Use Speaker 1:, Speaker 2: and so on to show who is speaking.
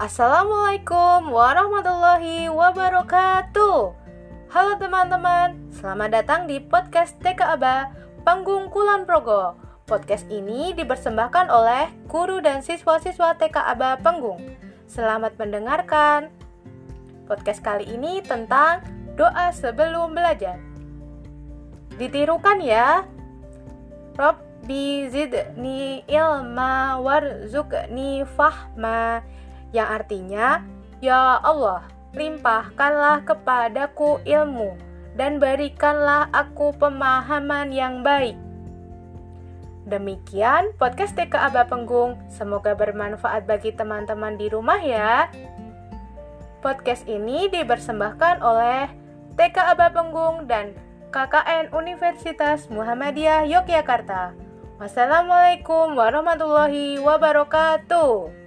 Speaker 1: Assalamualaikum warahmatullahi wabarakatuh. Halo teman-teman, selamat datang di podcast TK Aba Panggung Kulon Progo. Podcast ini dipersembahkan oleh guru dan siswa-siswa TK Aba Panggung. Selamat mendengarkan. Podcast kali ini tentang doa sebelum belajar. Ditirukan ya. Rabbi zidni ilma warzuqni fahma yang artinya, Ya Allah, limpahkanlah kepadaku ilmu dan berikanlah aku pemahaman yang baik. Demikian podcast TK Aba Penggung, semoga bermanfaat bagi teman-teman di rumah ya. Podcast ini dipersembahkan oleh TK Aba Penggung dan KKN Universitas Muhammadiyah Yogyakarta. Wassalamualaikum warahmatullahi wabarakatuh.